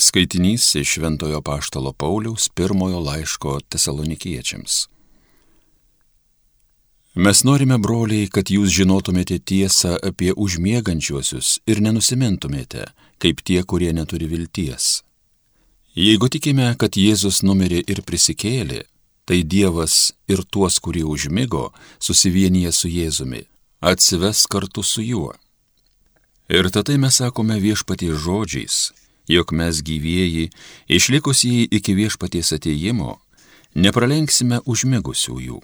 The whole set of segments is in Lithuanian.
Skaitinys iš Šventojo Paštalo Pauliaus pirmojo laiško tesalonikiečiams. Mes norime, broliai, kad jūs žinotumėte tiesą apie užmiegančiuosius ir nenusimintumėte, kaip tie, kurie neturi vilties. Jeigu tikime, kad Jėzus numirė ir prisikėlė, tai Dievas ir tuos, kurie užmygo, susivienyje su Jėzumi, atsives kartu su juo. Ir tada mes sakome viešpaties žodžiais, jog mes gyvieji, išlikusieji iki viešpaties ateimo, nepralenksime užmigusiųjų.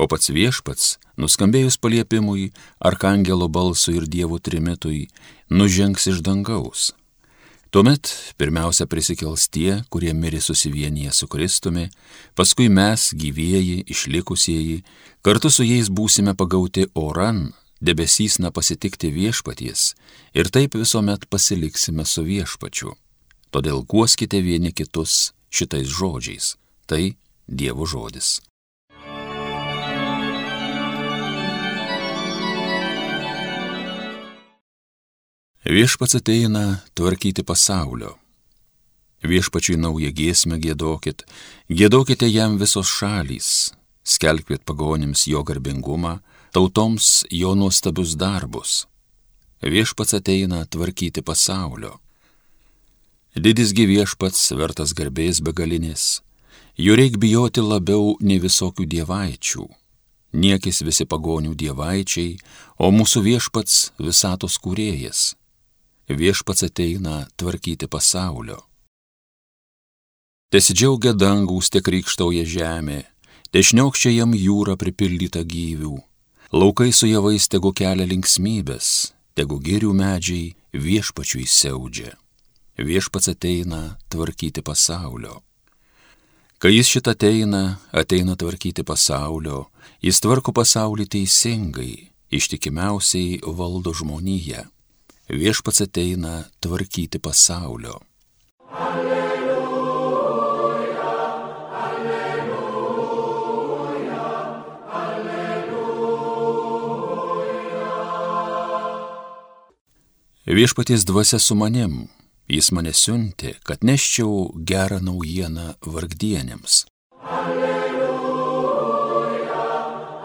O pats viešpats, nuskambėjus paliepimui, arkangelo balsui ir dievų trimitui, nužengs iš dangaus. Tuomet pirmiausia prisikels tie, kurie mirė susivienyje su Kristumi, paskui mes, gyvieji, išlikusieji, kartu su jais būsime pagauti oran debesys nepasitikti viešpaties ir taip visuomet pasiliksime su viešpačiu. Todėl guoskite vieni kitus šitais žodžiais. Tai Dievo žodis. Viešpats ateina tvarkyti pasaulio. Viešpačiui naują giesmę gėdokit, gėdokite jam visos šalys, skelbkit pagonims jo garbingumą, tautoms jo nuostabius darbus. Viešpats ateina tvarkyti pasaulio. Didisgi viešpats vertas garbės begalinės, jų reik bijoti labiau nei visokių dievaičių. Niekis visi pagonių dievaičiai, o mūsų viešpats visatos kūrėjas. Viešpats ateina tvarkyti pasaulio. Tesidžiaugia dangus, tiek rykštauja žemė, dešniaukščia jam jūra pripildyta gyvių Laukai su javais tegu kelia linksmybės, tegu girių medžiai viešpačiui siaudžia. Viešpats ateina tvarkyti pasaulio. Kai jis šitą ateina, ateina tvarkyti pasaulio, jis tvarko pasaulį teisingai, ištikimiausiai valdo žmoniją. Viešpats ateina tvarkyti pasaulio. Viešpaties dvasia su manim, jis mane siuntė, kad neščiau gerą naujieną vargdienėms. Alleluja,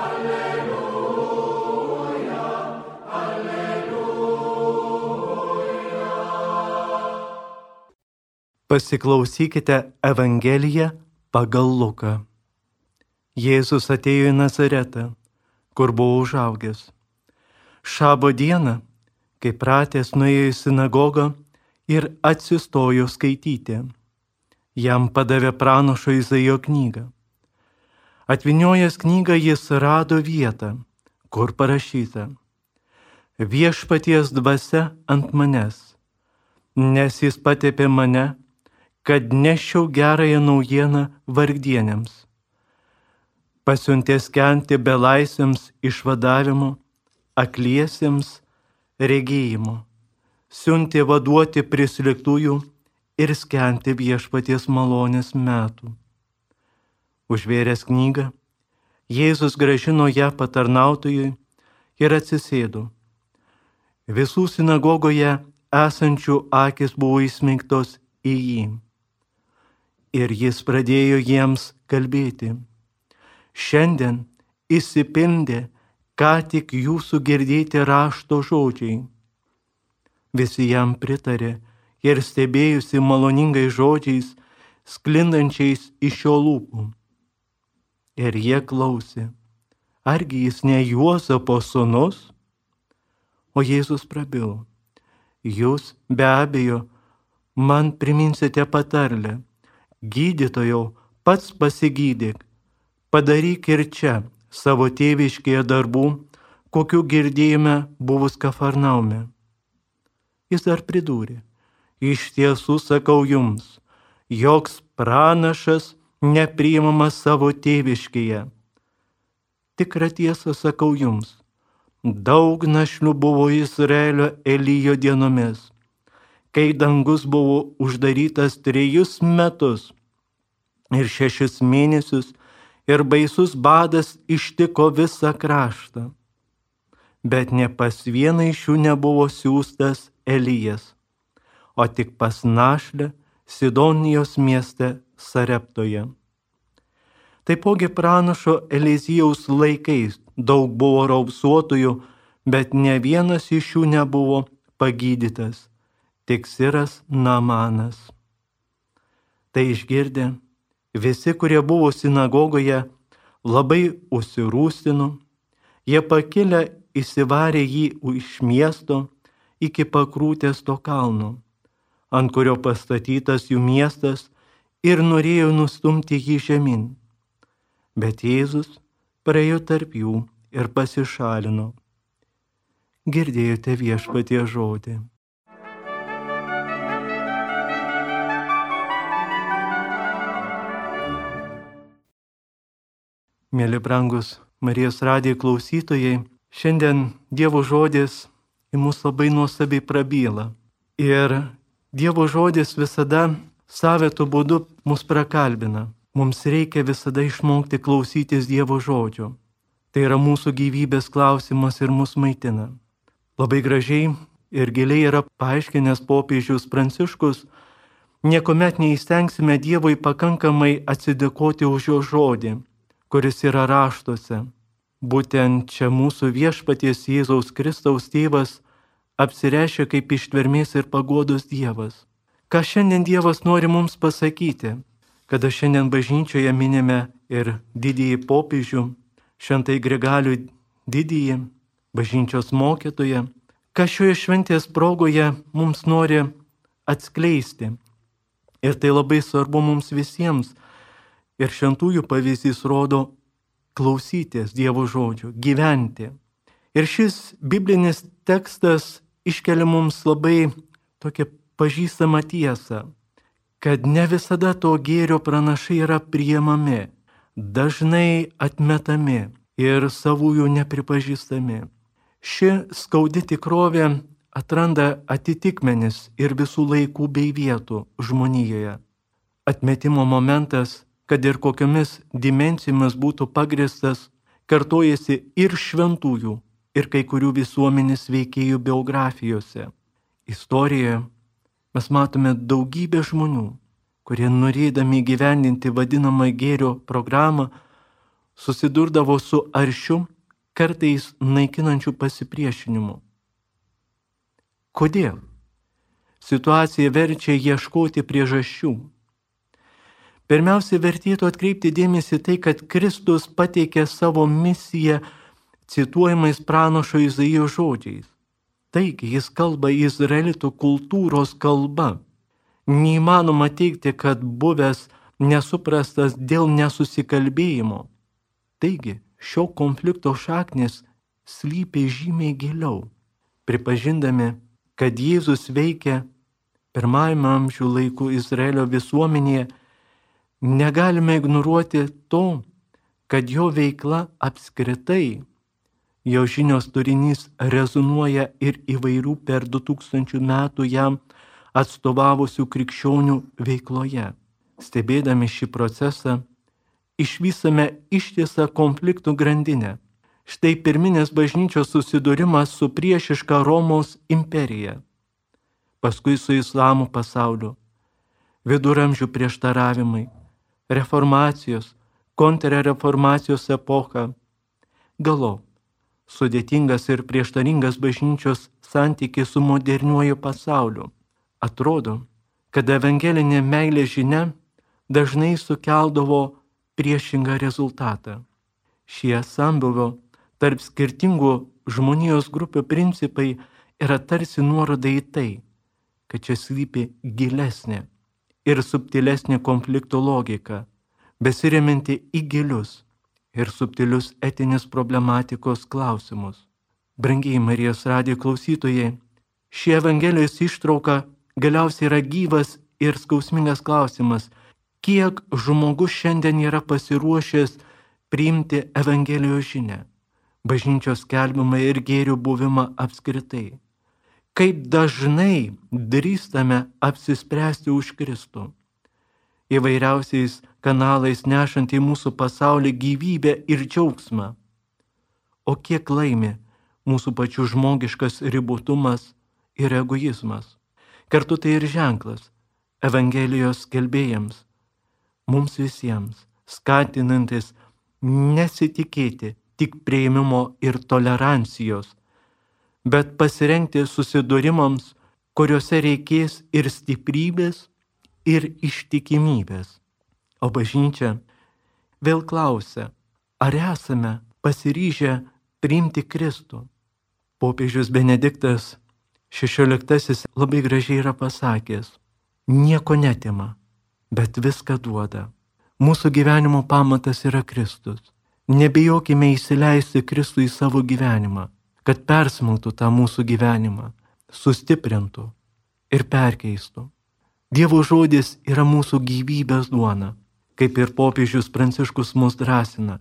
alleluja, alleluja. Pasiklausykite Evangeliją pagal Luką. Jėzus atėjo į Nazaretą, kur buvo užaugęs. Šabo dieną kai pratęs nuėjo į sinagogą ir atsistojo skaityti. Jam padavė pranašo Izaijo knygą. Atvinojęs knygą jis rado vietą, kur parašyta Viešpaties dvasia ant manęs, nes jis patepė mane, kad nešiau gerąją naujieną vargdienėms. Pasiuntė skenti belaisviams išvadavimo, akliesiems regėjimo, siuntė vaduoti prisliktųjų ir skenti viešpaties malonės metų. Užvėręs knygą, Jėzus gražino ją patarnautojui ir atsisėdo. Visų sinagogoje esančių akis buvo įsmeigtos į jį. Ir jis pradėjo jiems kalbėti. Šiandien įsipildė ką tik jūsų girdėti rašto žodžiai. Visi jam pritarė ir stebėjusi maloningai žodžiais, sklindančiais iš jo lūpų. Ir jie klausė, argi jis ne Juozapo sunus? O Jėzus prabilo, jūs be abejo man priminsite patarlę, gydytojau, pats pasigydyk, padaryk ir čia savo tėviškėje darbų, kokiu girdėjome buvus Kafarnaume. Jis dar pridūrė, iš tiesų sakau jums, joks pranašas nepriimamas savo tėviškėje. Tikrą tiesą sakau jums, daug našlių buvo Izraelio Elijo dienomis, kai dangus buvo uždarytas trejus metus ir šešis mėnesius ir baisus badas ištiko visą kraštą. Bet ne pas vieną iš jų nebuvo siūstas Elijas, o tik pas našlę Sidonijos mieste Sareptoje. Taipogi pranašo Elizijaus laikais daug buvo raupsuotojų, bet ne vienas iš jų nebuvo pagydytas, tik Siras Namanas. Tai išgirdę, visi, kurie buvo sinagogoje, labai užsirūstino, jie pakilę įsivarė jį iš miesto iki pakrūtės to kalno, ant kurio pastatytas jų miestas ir norėjo nustumti jį žemyn bet Jėzus praėjo tarp jų ir pasišalino. Girdėjote viešpatie žodį. Mėly brangus Marijos radijo klausytojai, šiandien Dievo žodis į mus labai nuostabiai prabyla. Ir Dievo žodis visada savėtų būdu mus prakalbina. Mums reikia visada išmokti klausytis Dievo žodžio. Tai yra mūsų gyvybės klausimas ir mus maitina. Labai gražiai ir giliai yra paaiškinęs popiežius Pranciškus, niekuomet neįstengsime Dievui pakankamai atsidėkoti už jo žodį, kuris yra raštuose. Būtent čia mūsų viešpaties Jėzaus Kristaus tėvas apsireiškia kaip ištvermės ir pagodos Dievas. Ką šiandien Dievas nori mums pasakyti? kada šiandien bažnyčioje minime ir didįjį popiežių, šventai Gregalių didįjį, bažnyčios mokytoją, ką šioje šventės progoje mums nori atskleisti. Ir tai labai svarbu mums visiems. Ir šventųjų pavyzdys rodo klausytis Dievo žodžių, gyventi. Ir šis biblinis tekstas iškelia mums labai tokią pažįstamą tiesą kad ne visada to gėrio pranašai yra priemami, dažnai atmetami ir savųjų nepripažįstami. Ši skaudi tikrovė atranda atitikmenis ir visų laikų bei vietų žmonijoje. Atmetimo momentas, kad ir kokiamis dimencijomis būtų pagristas, kartojasi ir šventųjų, ir kai kurių visuomenės veikėjų biografijose. Istorijoje mes matome daugybę žmonių, kurie norėdami gyvendinti vadinamą gėrio programą, susidurdavo su aršiu, kartais naikinančiu pasipriešinimu. Kodėl? Situacija verčia ieškoti priežasčių. Pirmiausia, vertėtų atkreipti dėmesį tai, kad Kristus pateikė savo misiją cituojamais pranašo Izaijo žodžiais. Taigi jis kalba izraelitų kultūros kalba. Neįmanoma teikti, kad buvęs nesuprastas dėl nesusikalbėjimo. Taigi šio konflikto šaknis slypi žymiai giliau. Pripažindami, kad Jėzus veikia pirmajame amžių laikų Izraelio visuomenėje, negalime ignoruoti to, kad jo veikla apskritai Jo žinios turinys rezonuoja ir įvairių per 2000 metų jam atstovavusių krikščionių veikloje. Stebėdami šį procesą, išvysame ištisą konfliktų grandinę. Štai pirminės bažnyčios susidūrimas su priešiška Romos imperija, paskui su islamo pasauliu, viduramžių prieštaravimai, reformacijos, kontrreformacijos epocha, galop sudėtingas ir prieštaringas bažnyčios santykis su moderniuoju pasauliu. Atrodo, kad evangelinė meilė žinia dažnai sukeldavo priešingą rezultatą. Šie sambuvio tarp skirtingų žmonijos grupių principai yra tarsi nuoroda į tai, kad čia slypi gilesnė ir subtilesnė konflikto logika, besiriminti į gilius ir subtilius etinės problematikos klausimus. Brangiai Marijos radijo klausytojai, ši Evangelijos ištrauka galiausiai yra gyvas ir skausmingas klausimas, kiek žmogus šiandien yra pasiruošęs priimti Evangelijos žinę, bažnyčios skelbimą ir gėrių buvimą apskritai. Kaip dažnai drįstame apsispręsti už Kristų įvairiausiais kanalais nešant į mūsų pasaulį gyvybę ir džiaugsmą. O kiek laimi mūsų pačių žmogiškas ribotumas ir egoizmas. Kartu tai ir ženklas Evangelijos kelbėjams, mums visiems, skatinantis nesitikėti tik prieimimo ir tolerancijos, bet pasirengti susidūrimams, kuriuose reikės ir stiprybės, ir ištikimybės. O bažnyčia vėl klausia, ar esame pasiryžę priimti Kristų. Popiežius Benediktas XVI labai gražiai yra pasakęs, nieko netima, bet viską duoda. Mūsų gyvenimo pamatas yra Kristus. Nebijokime įsileisti Kristų į savo gyvenimą, kad persmeltų tą mūsų gyvenimą, sustiprintų ir perkeistų. Dievo žodis yra mūsų gyvybės duona, kaip ir popiežius Pranciškus mus drąsina.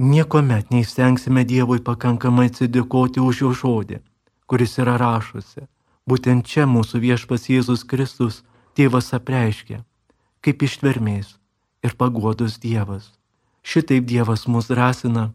Niekuomet neįstengsime Dievui pakankamai atsidėkoti už jo žodį, kuris yra rašusi. Būtent čia mūsų viešpas Jėzus Kristus tėvas apreiškė, kaip ištvermės ir paguodos Dievas. Šitaip Dievas mus drąsina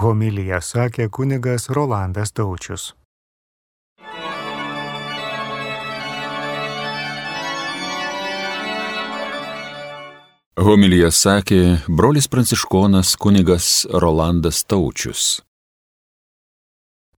Homiliją sakė kunigas Rolandas Taučius. Homiliją sakė brolis pranciškonas kunigas Rolandas Taučius.